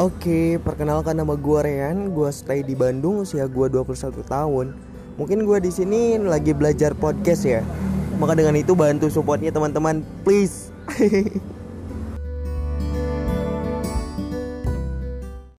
Oke, perkenalkan nama gue Rean, gue stay di Bandung, usia gue 21 tahun. Mungkin gue di sini lagi belajar podcast ya. Maka dengan itu bantu supportnya teman-teman, please.